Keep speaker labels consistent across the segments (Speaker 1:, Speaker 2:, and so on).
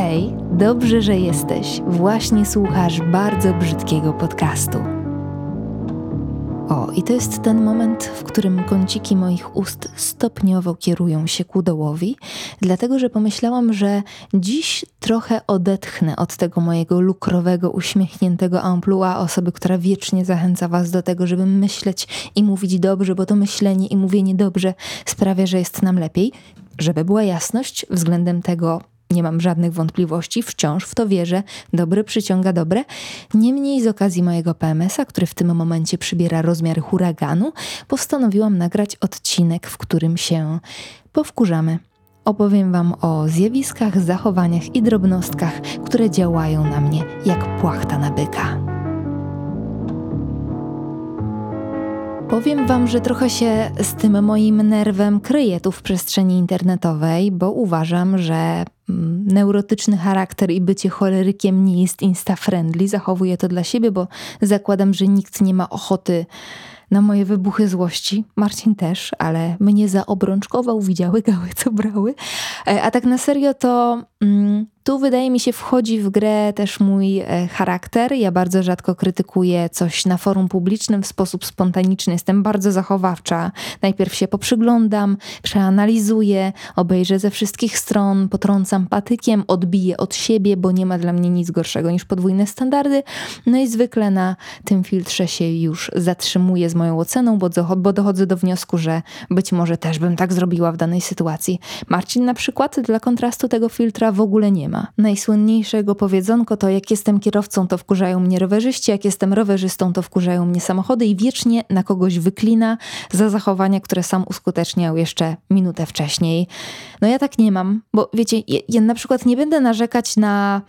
Speaker 1: Hej, dobrze, że jesteś. Właśnie słuchasz bardzo brzydkiego podcastu. O, i to jest ten moment, w którym kąciki moich ust stopniowo kierują się ku dołowi, dlatego że pomyślałam, że dziś trochę odetchnę od tego mojego lukrowego, uśmiechniętego amplua osoby, która wiecznie zachęca Was do tego, żeby myśleć i mówić dobrze, bo to myślenie i mówienie dobrze sprawia, że jest nam lepiej. Żeby była jasność względem tego, nie mam żadnych wątpliwości, wciąż w to wierzę, dobre przyciąga dobre. Niemniej z okazji mojego PMS-a, który w tym momencie przybiera rozmiar huraganu, postanowiłam nagrać odcinek, w którym się powkurzamy. Opowiem Wam o zjawiskach, zachowaniach i drobnostkach, które działają na mnie jak płachta na byka. Powiem Wam, że trochę się z tym moim nerwem kryję tu w przestrzeni internetowej, bo uważam, że neurotyczny charakter i bycie cholerykiem nie jest insta-friendly. Zachowuję to dla siebie, bo zakładam, że nikt nie ma ochoty na moje wybuchy złości. Marcin też, ale mnie zaobrączkował, widziały gały, co brały. E, a tak na serio to mm, tu wydaje mi się wchodzi w grę też mój e, charakter. Ja bardzo rzadko krytykuję coś na forum publicznym w sposób spontaniczny. Jestem bardzo zachowawcza. Najpierw się poprzyglądam, przeanalizuję, obejrzę ze wszystkich stron, potrącam patykiem, odbiję od siebie, bo nie ma dla mnie nic gorszego niż podwójne standardy. No i zwykle na tym filtrze się już zatrzymuję z moją oceną, bo dochodzę do wniosku, że być może też bym tak zrobiła w danej sytuacji. Marcin na przykład dla kontrastu tego filtra w ogóle nie ma. Najsłynniejszego powiedzonko to jak jestem kierowcą, to wkurzają mnie rowerzyści, jak jestem rowerzystą, to wkurzają mnie samochody i wiecznie na kogoś wyklina za zachowania, które sam uskuteczniał jeszcze minutę wcześniej. No ja tak nie mam, bo wiecie, ja, ja na przykład nie będę narzekać na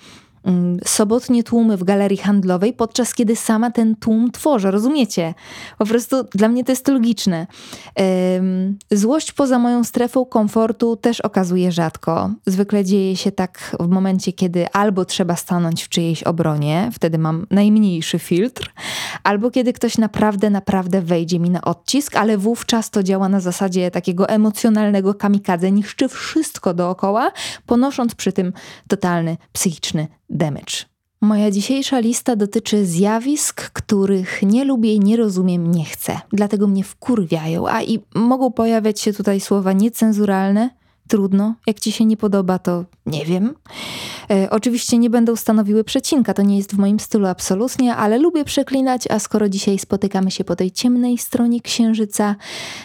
Speaker 1: sobotnie tłumy w galerii handlowej, podczas kiedy sama ten tłum tworzę, rozumiecie? Po prostu dla mnie to jest logiczne. Złość poza moją strefą komfortu też okazuje rzadko. Zwykle dzieje się tak w momencie, kiedy albo trzeba stanąć w czyjejś obronie, wtedy mam najmniejszy filtr, albo kiedy ktoś naprawdę, naprawdę wejdzie mi na odcisk, ale wówczas to działa na zasadzie takiego emocjonalnego kamikadze, niszczy wszystko dookoła, ponosząc przy tym totalny psychiczny damage. Moja dzisiejsza lista dotyczy zjawisk, których nie lubię, nie rozumiem, nie chcę. Dlatego mnie wkurwiają. A i mogą pojawiać się tutaj słowa niecenzuralne. Trudno. Jak ci się nie podoba, to nie wiem. E, oczywiście nie będą stanowiły przecinka, to nie jest w moim stylu absolutnie, ale lubię przeklinać, a skoro dzisiaj spotykamy się po tej ciemnej stronie księżyca,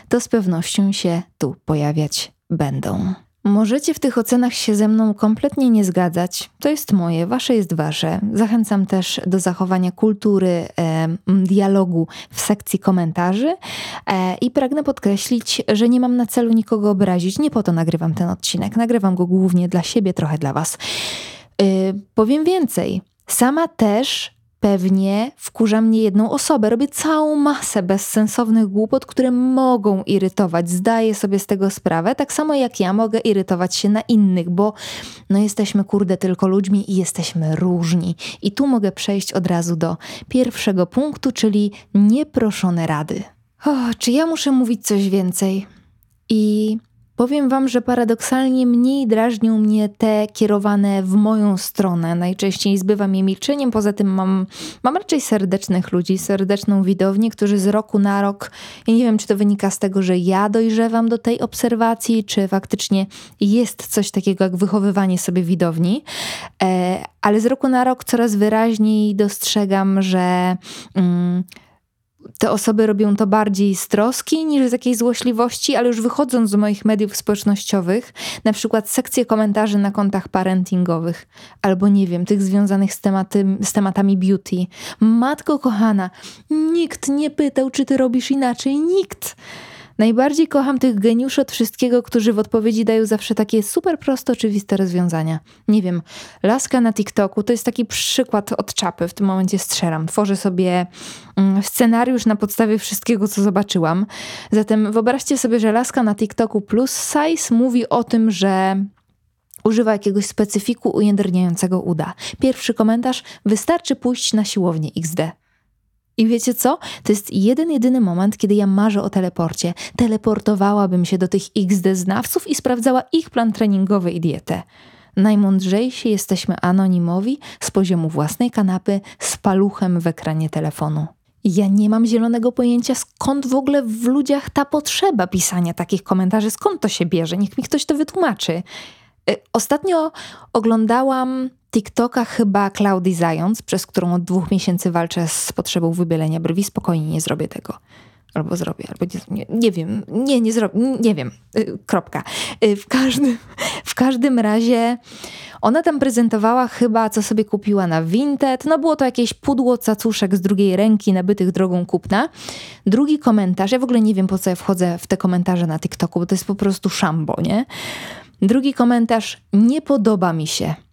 Speaker 1: to z pewnością się tu pojawiać będą. Możecie w tych ocenach się ze mną kompletnie nie zgadzać. To jest moje, wasze jest wasze. Zachęcam też do zachowania kultury e, dialogu w sekcji komentarzy e, i pragnę podkreślić, że nie mam na celu nikogo obrazić. Nie po to nagrywam ten odcinek. Nagrywam go głównie dla siebie, trochę dla was. E, powiem więcej. Sama też pewnie wkurza mnie jedną osobę. Robię całą masę bezsensownych głupot, które mogą irytować. Zdaję sobie z tego sprawę, tak samo jak ja mogę irytować się na innych, bo no jesteśmy kurde tylko ludźmi i jesteśmy różni. I tu mogę przejść od razu do pierwszego punktu, czyli nieproszone rady. O, czy ja muszę mówić coś więcej? I Powiem Wam, że paradoksalnie mniej drażnią mnie te kierowane w moją stronę. Najczęściej zbywam je milczeniem, poza tym mam, mam raczej serdecznych ludzi, serdeczną widownię, którzy z roku na rok, ja nie wiem, czy to wynika z tego, że ja dojrzewam do tej obserwacji, czy faktycznie jest coś takiego jak wychowywanie sobie widowni, e, ale z roku na rok coraz wyraźniej dostrzegam, że. Mm, te osoby robią to bardziej z troski niż z jakiejś złośliwości, ale już wychodząc z moich mediów społecznościowych, na przykład sekcje komentarzy na kontach parentingowych, albo nie wiem, tych związanych z, tematy, z tematami beauty. Matko kochana, nikt nie pytał, czy ty robisz inaczej, nikt. Najbardziej kocham tych geniuszy od wszystkiego, którzy w odpowiedzi dają zawsze takie super proste, oczywiste rozwiązania. Nie wiem, laska na TikToku to jest taki przykład od czapy, w tym momencie strzelam. Tworzę sobie mm, scenariusz na podstawie wszystkiego, co zobaczyłam. Zatem wyobraźcie sobie, że laska na TikToku plus size mówi o tym, że używa jakiegoś specyfiku ujędrniającego uda. Pierwszy komentarz: wystarczy pójść na siłownię XD. I wiecie co? To jest jeden, jedyny moment, kiedy ja marzę o teleporcie. Teleportowałabym się do tych XD znawców i sprawdzała ich plan treningowy i dietę. najmądrzejsi jesteśmy anonimowi z poziomu własnej kanapy z paluchem w ekranie telefonu. Ja nie mam zielonego pojęcia, skąd w ogóle w ludziach ta potrzeba pisania takich komentarzy, skąd to się bierze. Niech mi ktoś to wytłumaczy. Y, ostatnio oglądałam TikToka chyba Klaudii Zając, przez którą od dwóch miesięcy walczę z potrzebą wybielenia brwi. Spokojnie nie zrobię tego. Albo zrobię, albo nie, nie, wiem. Nie, nie zrobię, nie wiem. Y, kropka. Y, w każdym, w każdym razie ona tam prezentowała chyba, co sobie kupiła na Vinted. No było to jakieś pudło cacuszek z drugiej ręki, nabytych drogą kupna. Drugi komentarz, ja w ogóle nie wiem, po co ja wchodzę w te komentarze na TikToku, bo to jest po prostu szambo, nie? Drugi komentarz, nie podoba mi się.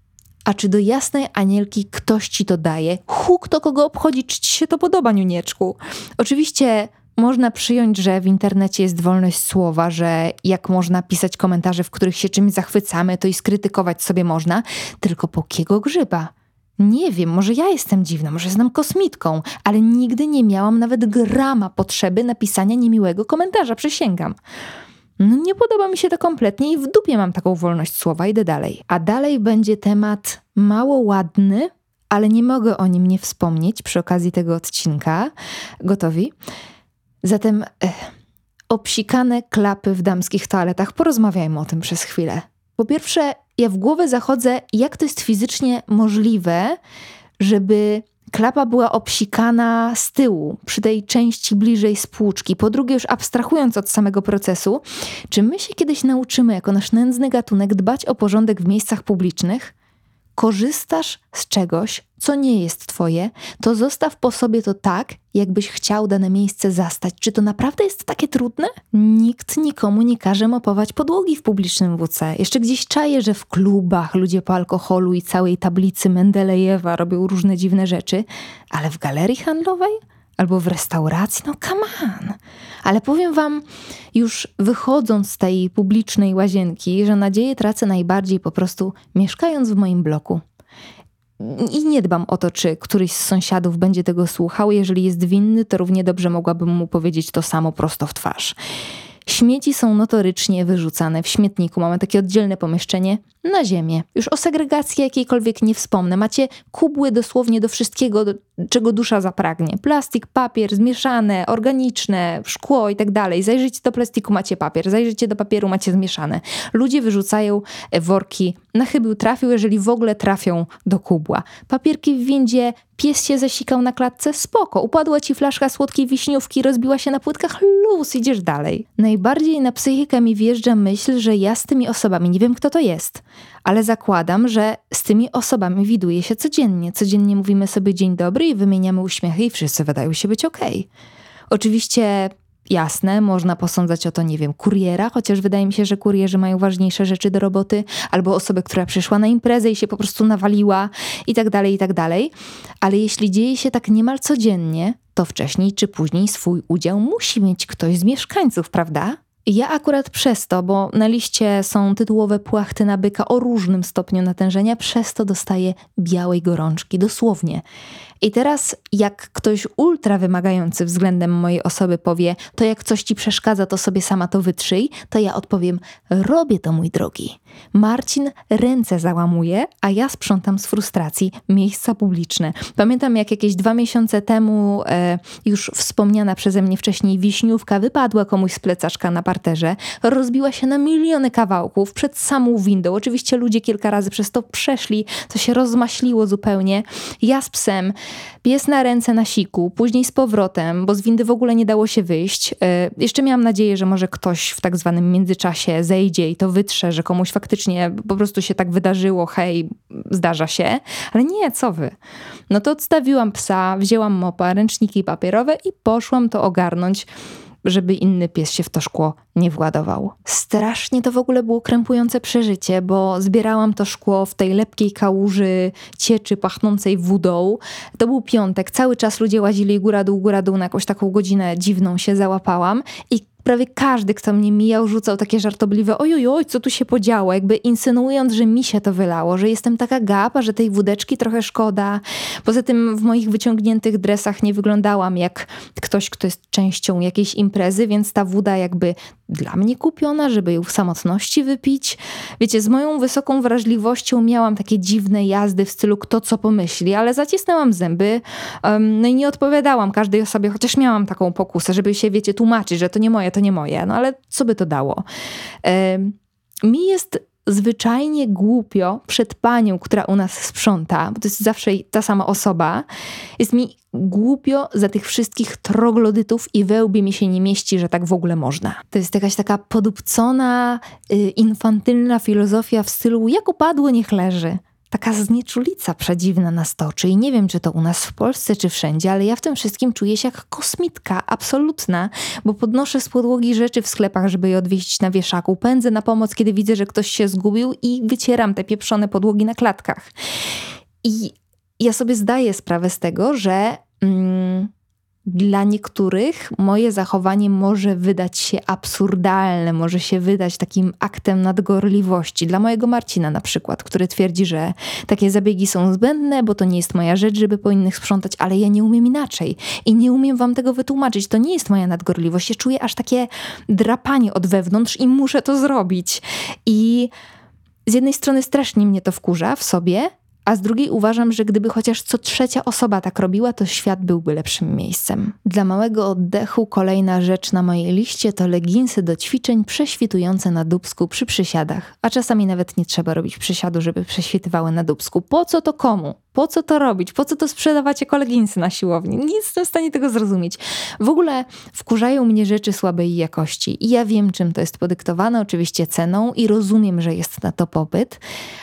Speaker 1: A czy do jasnej anielki ktoś ci to daje? Huk to kogo obchodzi, czy ci się to podoba, niunieczku? Oczywiście można przyjąć, że w internecie jest wolność słowa, że jak można pisać komentarze, w których się czymś zachwycamy, to i skrytykować sobie można, tylko po kiego grzyba? Nie wiem, może ja jestem dziwna, może jestem kosmitką, ale nigdy nie miałam nawet grama potrzeby napisania niemiłego komentarza, przysięgam. No nie podoba mi się to kompletnie i w dupie mam taką wolność słowa, idę dalej. A dalej będzie temat mało ładny, ale nie mogę o nim nie wspomnieć przy okazji tego odcinka. Gotowi? Zatem eh, obsikane klapy w damskich toaletach. Porozmawiajmy o tym przez chwilę. Po pierwsze, ja w głowę zachodzę, jak to jest fizycznie możliwe, żeby klapa była obsikana z tyłu, przy tej części bliżej spłuczki. Po drugie, już abstrahując od samego procesu, czy my się kiedyś nauczymy jako nasz nędzny gatunek dbać o porządek w miejscach publicznych? Korzystasz z czegoś, co nie jest twoje, to zostaw po sobie to tak, jakbyś chciał dane miejsce zastać. Czy to naprawdę jest takie trudne? Nikt nikomu nie każe mopować podłogi w publicznym WC. Jeszcze gdzieś czaję, że w klubach ludzie po alkoholu i całej tablicy Mendelejewa robią różne dziwne rzeczy, ale w galerii handlowej? Albo w restauracji, no come on. Ale powiem wam, już wychodząc z tej publicznej łazienki, że nadzieję tracę najbardziej po prostu mieszkając w moim bloku. I nie dbam o to, czy któryś z sąsiadów będzie tego słuchał. Jeżeli jest winny, to równie dobrze mogłabym mu powiedzieć to samo prosto w twarz. Śmieci są notorycznie wyrzucane w śmietniku. Mamy takie oddzielne pomieszczenie na ziemię. Już o segregacji jakiejkolwiek nie wspomnę. Macie kubły dosłownie do wszystkiego, do czego dusza zapragnie. Plastik, papier, zmieszane, organiczne, szkło i tak dalej. Zajrzyjcie do plastiku, macie papier. Zajrzyjcie do papieru, macie zmieszane. Ludzie wyrzucają worki na chybił trafił, jeżeli w ogóle trafią do kubła. Papierki w windzie, pies się zasikał na klatce, spoko. Upadła ci flaszka słodkiej wiśniówki, rozbiła się na płytkach, luz, idziesz dalej. Najbardziej na psychikę mi wjeżdża myśl, że ja z tymi osobami, nie wiem kto to jest, ale zakładam, że z tymi osobami widuję się codziennie. Codziennie mówimy sobie dzień dobry i wymieniamy uśmiechy i wszyscy wydają się być. Okay. Oczywiście Jasne, można posądzać o to, nie wiem, kuriera, chociaż wydaje mi się, że kurierzy mają ważniejsze rzeczy do roboty, albo osobę, która przyszła na imprezę i się po prostu nawaliła i tak dalej, i tak dalej. Ale jeśli dzieje się tak niemal codziennie, to wcześniej czy później swój udział musi mieć ktoś z mieszkańców, prawda? Ja akurat przez to, bo na liście są tytułowe płachty na byka o różnym stopniu natężenia, przez to dostaję białej gorączki, dosłownie. I teraz, jak ktoś ultra wymagający względem mojej osoby powie, to jak coś ci przeszkadza, to sobie sama to wytrzyj, to ja odpowiem: Robię to, mój drogi. Marcin ręce załamuje, a ja sprzątam z frustracji miejsca publiczne. Pamiętam, jak jakieś dwa miesiące temu e, już wspomniana przeze mnie wcześniej wiśniówka wypadła komuś z plecaczka na parterze, rozbiła się na miliony kawałków przed samą windą. Oczywiście ludzie kilka razy przez to przeszli, to się rozmaśliło zupełnie. Ja z psem Pies na ręce na siku, później z powrotem, bo z windy w ogóle nie dało się wyjść. E, jeszcze miałam nadzieję, że może ktoś w tak zwanym międzyczasie zejdzie i to wytrze, że komuś faktycznie po prostu się tak wydarzyło, hej, zdarza się. Ale nie, co wy. No to odstawiłam psa, wzięłam mopa, ręczniki papierowe i poszłam to ogarnąć żeby inny pies się w to szkło nie władował. Strasznie to w ogóle było krępujące przeżycie, bo zbierałam to szkło w tej lepkiej kałuży cieczy pachnącej wodą. To był piątek, cały czas ludzie łazili góra-dół, góra-dół, na jakąś taką godzinę dziwną się załapałam i prawie każdy, kto mnie mijał, rzucał takie żartobliwe oj, oj, co tu się podziało, jakby insynuując, że mi się to wylało, że jestem taka gapa, że tej wódeczki trochę szkoda. Poza tym w moich wyciągniętych dresach nie wyglądałam jak ktoś, kto jest częścią jakiejś imprezy, więc ta woda jakby dla mnie kupiona, żeby ją w samotności wypić. Wiecie, z moją wysoką wrażliwością miałam takie dziwne jazdy w stylu kto co pomyśli, ale zacisnęłam zęby um, no i nie odpowiadałam każdej osobie, chociaż miałam taką pokusę, żeby się, wiecie, tłumaczyć, że to nie moje, to nie moje. No ale co by to dało? Mi jest zwyczajnie głupio przed panią, która u nas sprząta, bo to jest zawsze ta sama osoba, jest mi głupio za tych wszystkich troglodytów i wełbie mi się nie mieści, że tak w ogóle można. To jest jakaś taka podupcona, y, infantylna filozofia w stylu jak upadło, niech leży taka znieczulica przedziwna nas toczy i nie wiem, czy to u nas w Polsce, czy wszędzie, ale ja w tym wszystkim czuję się jak kosmitka, absolutna, bo podnoszę z podłogi rzeczy w sklepach, żeby je odwieźć na wieszaku, pędzę na pomoc, kiedy widzę, że ktoś się zgubił i wycieram te pieprzone podłogi na klatkach. I ja sobie zdaję sprawę z tego, że... Mm, dla niektórych moje zachowanie może wydać się absurdalne, może się wydać takim aktem nadgorliwości. Dla mojego Marcina na przykład, który twierdzi, że takie zabiegi są zbędne, bo to nie jest moja rzecz, żeby po innych sprzątać, ale ja nie umiem inaczej i nie umiem wam tego wytłumaczyć. To nie jest moja nadgorliwość. Ja czuję aż takie drapanie od wewnątrz i muszę to zrobić. I z jednej strony strasznie mnie to wkurza w sobie, a z drugiej uważam, że gdyby chociaż co trzecia osoba tak robiła, to świat byłby lepszym miejscem. Dla małego oddechu kolejna rzecz na mojej liście to leginsy do ćwiczeń prześwitujące na dubsku przy przysiadach. A czasami nawet nie trzeba robić przysiadu, żeby prześwitywały na dubsku. Po co to komu? Po co to robić? Po co to sprzedawać jako leginsy na siłowni? Nie jestem w stanie tego zrozumieć. W ogóle wkurzają mnie rzeczy słabej jakości. I ja wiem, czym to jest podyktowane, oczywiście ceną i rozumiem, że jest na to popyt,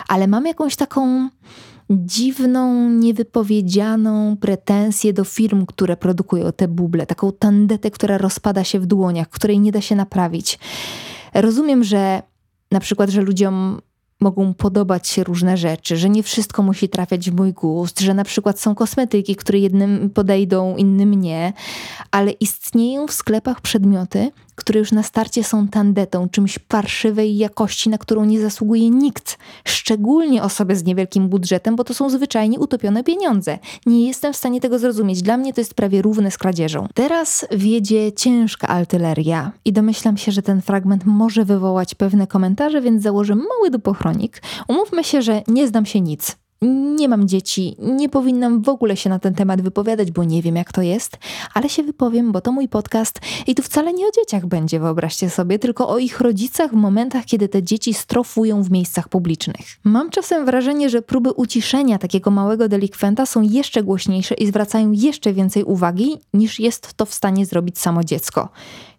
Speaker 1: ale mam jakąś taką dziwną, niewypowiedzianą pretensję do firm, które produkują te buble, taką tandetę, która rozpada się w dłoniach, której nie da się naprawić. Rozumiem, że na przykład, że ludziom mogą podobać się różne rzeczy, że nie wszystko musi trafiać w mój gust, że na przykład są kosmetyki, które jednym podejdą, innym nie, ale istnieją w sklepach przedmioty, które już na starcie są tandetą, czymś parszywej jakości, na którą nie zasługuje nikt, szczególnie osoby z niewielkim budżetem, bo to są zwyczajnie utopione pieniądze. Nie jestem w stanie tego zrozumieć. Dla mnie to jest prawie równe z kradzieżą. Teraz wiedzie ciężka artyleria i domyślam się, że ten fragment może wywołać pewne komentarze, więc założę mały dupochronik. Umówmy się, że nie znam się nic nie mam dzieci, nie powinnam w ogóle się na ten temat wypowiadać, bo nie wiem jak to jest, ale się wypowiem, bo to mój podcast i tu wcale nie o dzieciach będzie, wyobraźcie sobie, tylko o ich rodzicach w momentach, kiedy te dzieci strofują w miejscach publicznych. Mam czasem wrażenie, że próby uciszenia takiego małego delikwenta są jeszcze głośniejsze i zwracają jeszcze więcej uwagi, niż jest to w stanie zrobić samo dziecko.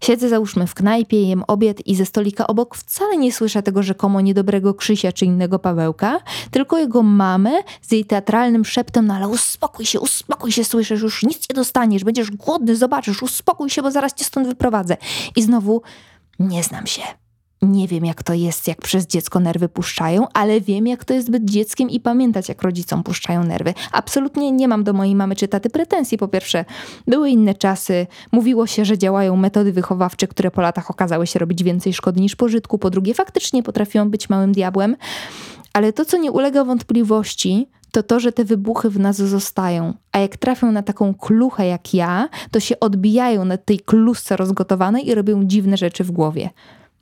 Speaker 1: Siedzę załóżmy w knajpie, jem obiad i ze stolika obok wcale nie słyszę tego rzekomo niedobrego Krzysia czy innego Pawełka, tylko jego mamę z jej teatralnym szeptem, no ale uspokój się, uspokój się, słyszysz, już nic nie dostaniesz, będziesz głodny, zobaczysz, uspokój się, bo zaraz cię stąd wyprowadzę. I znowu nie znam się. Nie wiem, jak to jest, jak przez dziecko nerwy puszczają, ale wiem, jak to jest być dzieckiem i pamiętać, jak rodzicom puszczają nerwy. Absolutnie nie mam do mojej mamy czy taty pretensji. Po pierwsze, były inne czasy, mówiło się, że działają metody wychowawcze, które po latach okazały się robić więcej szkody niż pożytku. Po drugie, faktycznie potrafią być małym diabłem. Ale to, co nie ulega wątpliwości, to to, że te wybuchy w nas zostają. A jak trafią na taką kluchę jak ja, to się odbijają na tej klusce rozgotowanej i robią dziwne rzeczy w głowie.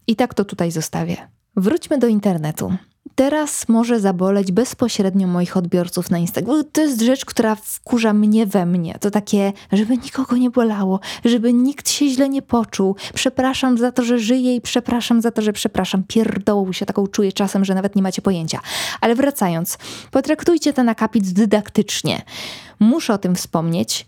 Speaker 1: I tak to tutaj zostawię. Wróćmy do internetu. Teraz może zaboleć bezpośrednio moich odbiorców na Instagram. To jest rzecz, która wkurza mnie we mnie. To takie, żeby nikogo nie bolało, żeby nikt się źle nie poczuł. Przepraszam za to, że żyję i przepraszam za to, że przepraszam. Pierdołą się taką czuję czasem, że nawet nie macie pojęcia. Ale wracając, potraktujcie ten akapit dydaktycznie. Muszę o tym wspomnieć,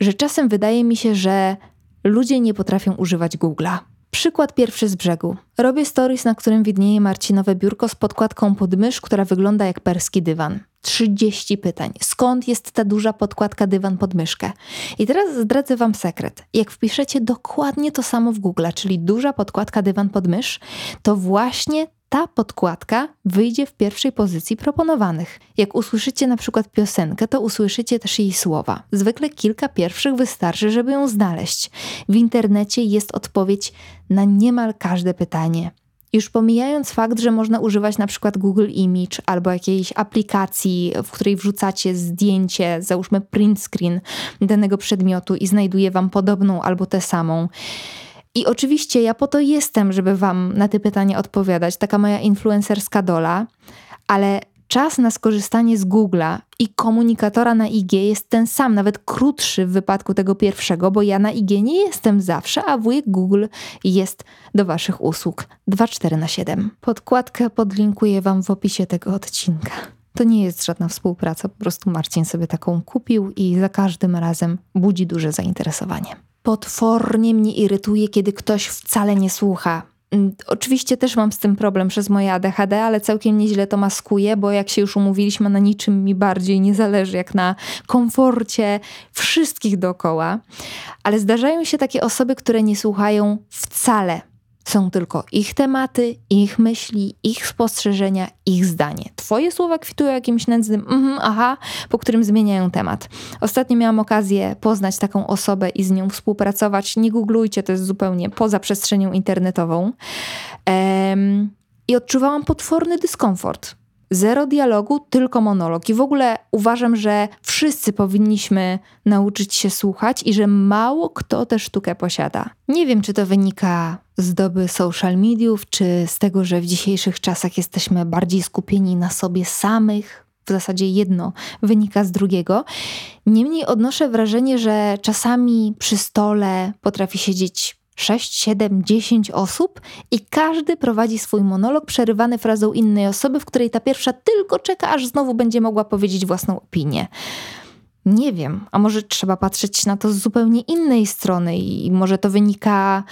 Speaker 1: że czasem wydaje mi się, że ludzie nie potrafią używać Google'a. Przykład pierwszy z brzegu. Robię stories, na którym widnieje Marcinowe biurko z podkładką pod mysz, która wygląda jak perski dywan. 30 pytań. Skąd jest ta duża podkładka dywan pod myszkę? I teraz zdradzę wam sekret. Jak wpiszecie dokładnie to samo w Google, czyli duża podkładka dywan pod mysz, to właśnie ta podkładka wyjdzie w pierwszej pozycji proponowanych. Jak usłyszycie na przykład piosenkę, to usłyszycie też jej słowa. Zwykle kilka pierwszych wystarczy, żeby ją znaleźć. W internecie jest odpowiedź na niemal każde pytanie. Już pomijając fakt, że można używać na przykład Google Image albo jakiejś aplikacji, w której wrzucacie zdjęcie, załóżmy print screen danego przedmiotu i znajduje wam podobną albo tę samą I oczywiście ja po to jestem, żeby Wam na te pytania odpowiadać, taka moja influencerska dola, ale czas na skorzystanie z Google'a i komunikatora na IG jest ten sam, nawet krótszy w wypadku tego pierwszego, bo ja na IG nie jestem zawsze, a wujek Google jest do Waszych usług 24 na 7. Podkładkę podlinkuję Wam w opisie tego odcinka. To nie jest żadna współpraca, po prostu Marcin sobie taką kupił i za każdym razem budzi duże zainteresowanie. Potwornie mnie irytuje, kiedy ktoś wcale nie słucha. Mm, oczywiście też mam z tym problem przez moje ADHD, ale całkiem nieźle to maskuję, bo jak się już umówiliśmy, na niczym mi bardziej nie zależy, jak na komforcie wszystkich dookoła. Ale zdarzają się takie osoby, które nie słuchają wcale są tylko ich tematy, ich myśli, ich spostrzeżenia, ich zdanie. Twoje słowa kwitują jakimś nędznym mhm, aha, po którym zmieniają temat. Ostatnio miałam okazję poznać taką osobę i z nią współpracować. Nie googlujcie, to jest zupełnie poza przestrzenią internetową. Ehm, I odczuwałam potworny dyskomfort Zero dialogu, tylko monolog. I w ogóle uważam, że wszyscy powinniśmy nauczyć się słuchać i że mało kto tę sztukę posiada. Nie wiem, czy to wynika z doby social mediów, czy z tego, że w dzisiejszych czasach jesteśmy bardziej skupieni na sobie samych. W zasadzie jedno wynika z drugiego. Niemniej odnoszę wrażenie, że czasami przy stole potrafi siedzieć 6, 7, 10 osób i każdy prowadzi swój monolog przerywany frazą innej osoby, w której ta pierwsza tylko czeka, aż znowu będzie mogła powiedzieć własną opinię. Nie wiem, a może trzeba patrzeć na to z zupełnie innej strony i może to wynika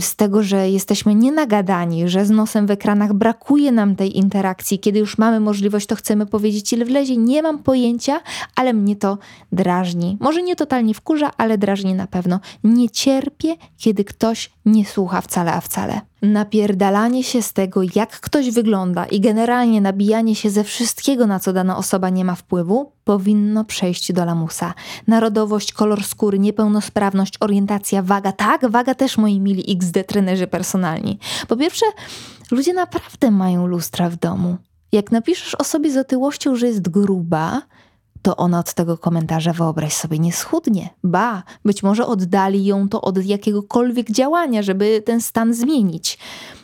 Speaker 1: z tego, że jesteśmy nienagadani, że z nosem w ekranach brakuje nam tej interakcji. Kiedy już mamy możliwość, to chcemy powiedzieć, ile wlezie. Nie mam pojęcia, ale mnie to drażni. Może nie totalnie wkurza, ale drażni na pewno. Nie cierpię, kiedy ktoś nie słucha wcale, a wcale napierdalanie się z tego, jak ktoś wygląda i generalnie nabijanie się ze wszystkiego, na co dana osoba nie ma wpływu, powinno przejść do lamusa. Narodowość, kolor skóry, niepełnosprawność, orientacja, waga. Tak, waga też moi mili XD trenerzy personalni. Po pierwsze, ludzie naprawdę mają lustra w domu. Jak napiszesz o sobie z otyłością, że jest gruba, to ona od tego komentarza, wyobraź sobie, nie schudnie. Ba, być może oddali ją to od jakiegokolwiek działania, żeby ten stan zmienić.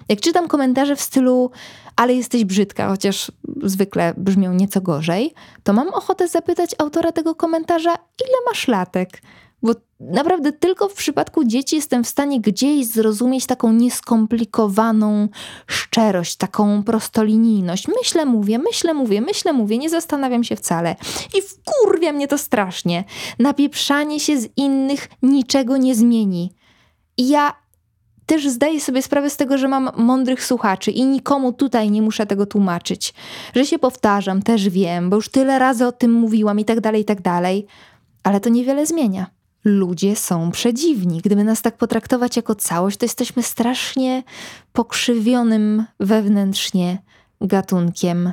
Speaker 1: Jak czytam komentarze w stylu, ale jesteś brzydka, chociaż zwykle brzmią nieco gorzej, to mam ochotę zapytać autora tego komentarza, ile masz latek? Bo naprawdę tylko w przypadku dzieci jestem w stanie gdzieś zrozumieć taką nieskomplikowaną szczerość, taką prostolinijność. Myślę, mówię, myślę, mówię, myślę, mówię, nie zastanawiam się wcale. I wkurwia mnie to strasznie. Napieprzanie się z innych niczego nie zmieni. I ja też zdaję sobie sprawę z tego, że mam mądrych słuchaczy i nikomu tutaj nie muszę tego tłumaczyć. Że się powtarzam, też wiem, bo już tyle razy o tym mówiłam i tak dalej, i tak dalej. Ale to niewiele zmienia ludzie są przedziwni. Gdyby nas tak potraktować jako całość, to jesteśmy strasznie pokrzywionym wewnętrznie gatunkiem.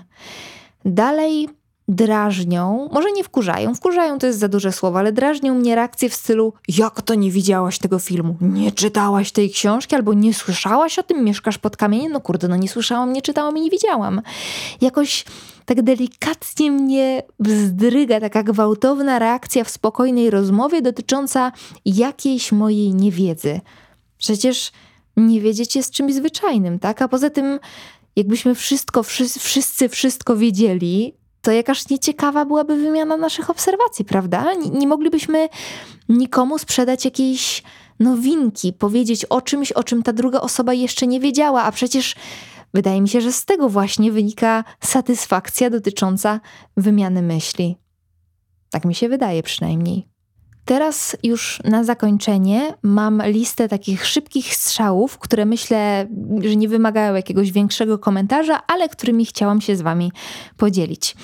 Speaker 1: Dalej drażnią, może nie wkurzają, wkurzają to jest za duże słowo, ale drażnią mnie reakcje w stylu jak to nie widziałaś tego filmu, nie czytałaś tej książki albo nie słyszałaś o tym, mieszkasz pod kamieniem, no kurde, no nie słyszałam, nie czytałam i nie widziałam. Jakoś tak delikatnie mnie wzdryga taka gwałtowna reakcja w spokojnej rozmowie dotycząca jakiejś mojej niewiedzy. Przecież nie wiedzieć jest czymś zwyczajnym, tak? A poza tym jakbyśmy wszystko, wszyscy wszystko wiedzieli, to jakaż nieciekawa byłaby wymiana naszych obserwacji, prawda? Nie, nie moglibyśmy nikomu sprzedać jakiejś nowinki, powiedzieć o czymś, o czym ta druga osoba jeszcze nie wiedziała, a przecież wydaje mi się, że z tego właśnie wynika satysfakcja dotycząca wymiany myśli. Tak mi się wydaje przynajmniej. Teraz już na zakończenie mam listę takich szybkich strzałów, które myślę, że nie wymagają jakiegoś większego komentarza, ale którymi chciałam się z Wami podzielić.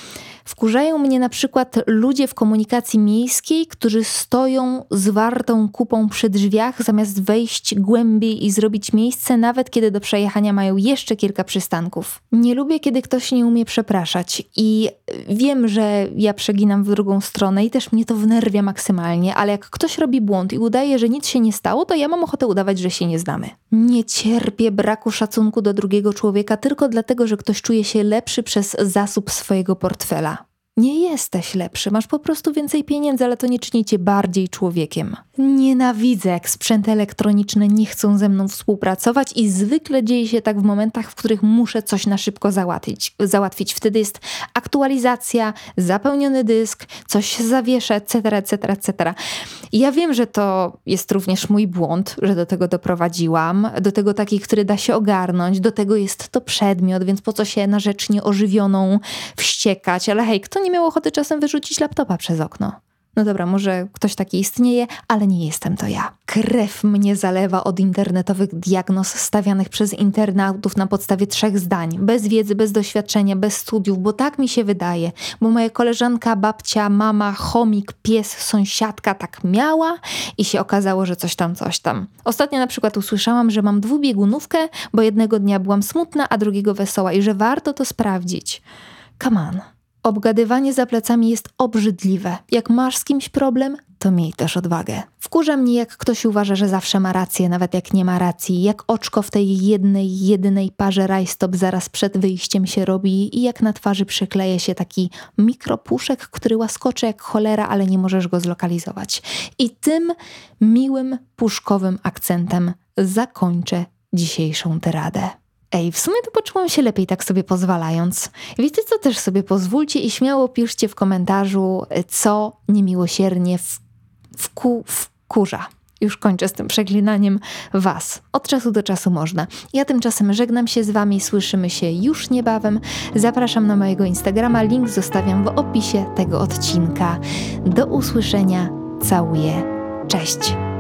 Speaker 1: Wkurzają mnie na przykład ludzie w komunikacji miejskiej, którzy stoją zwartą kupą przy drzwiach, zamiast wejść głębiej i zrobić miejsce, nawet kiedy do przejechania mają jeszcze kilka przystanków. Nie lubię, kiedy ktoś nie umie przepraszać i wiem, że ja przeginam w drugą stronę i też mnie to wnerwia maksymalnie, ale jak ktoś robi błąd i udaje, że nic się nie stało, to ja mam ochotę udawać, że się nie znamy. Nie cierpię braku szacunku do drugiego człowieka tylko dlatego, że ktoś czuje się lepszy przez zasób swojego portfela. Nie jesteś lepszy, masz po prostu więcej pieniędzy, ale to nie czyni cię bardziej człowiekiem. Nienawidzę, jak sprzęty elektroniczne nie chcą ze mną współpracować i zwykle dzieje się tak w momentach, w których muszę coś na szybko załatwić. załatwić. Wtedy jest aktualizacja, zapełniony dysk, coś się zawiesza, etc., etc., etc. Ja wiem, że to jest również mój błąd, że do tego doprowadziłam, do tego taki, który da się ogarnąć, do tego jest to przedmiot, więc po co się na rzecz nieożywioną wściekać, ale hej, kto nie miał ochoty czasem wyrzucić laptopa przez okno? No dobra, może ktoś taki istnieje, ale nie jestem to ja. Krew mnie zalewa od internetowych diagnoz stawianych przez internautów na podstawie trzech zdań, bez wiedzy, bez doświadczenia, bez studiów, bo tak mi się wydaje, bo moja koleżanka, babcia, mama, chomik, pies, sąsiadka tak miała i się okazało, że coś tam, coś tam. Ostatnio na przykład usłyszałam, że mam dwubiegunówkę, bo jednego dnia byłam smutna, a drugiego wesoła i że warto to sprawdzić. Come on. Obgadywanie za plecami jest obrzydliwe. Jak masz z kimś problem, to miej też odwagę. Wkurza mnie, jak ktoś uważa, że zawsze ma rację, nawet jak nie ma racji, jak oczko w tej jednej, jedynej parze rajstop zaraz przed wyjściem się robi i jak na twarzy przykleje się taki mikropuszek, który łaskocze jak cholera, ale nie możesz go zlokalizować. I tym miłym, puszkowym akcentem zakończę dzisiejszą tyradę. Ej, w sumie to poczułam się lepiej tak sobie pozwalając. Wiecie co, też sobie pozwólcie i śmiało piszcie w komentarzu, co niemiłosiernie w, wku, wkurza. Już kończę z tym przeklinaniem was. Od czasu do czasu można. Ja tymczasem żegnam się z wami, słyszymy się już niebawem. Zapraszam na mojego Instagrama, link zostawiam w opisie tego odcinka. Do usłyszenia, całuję, cześć!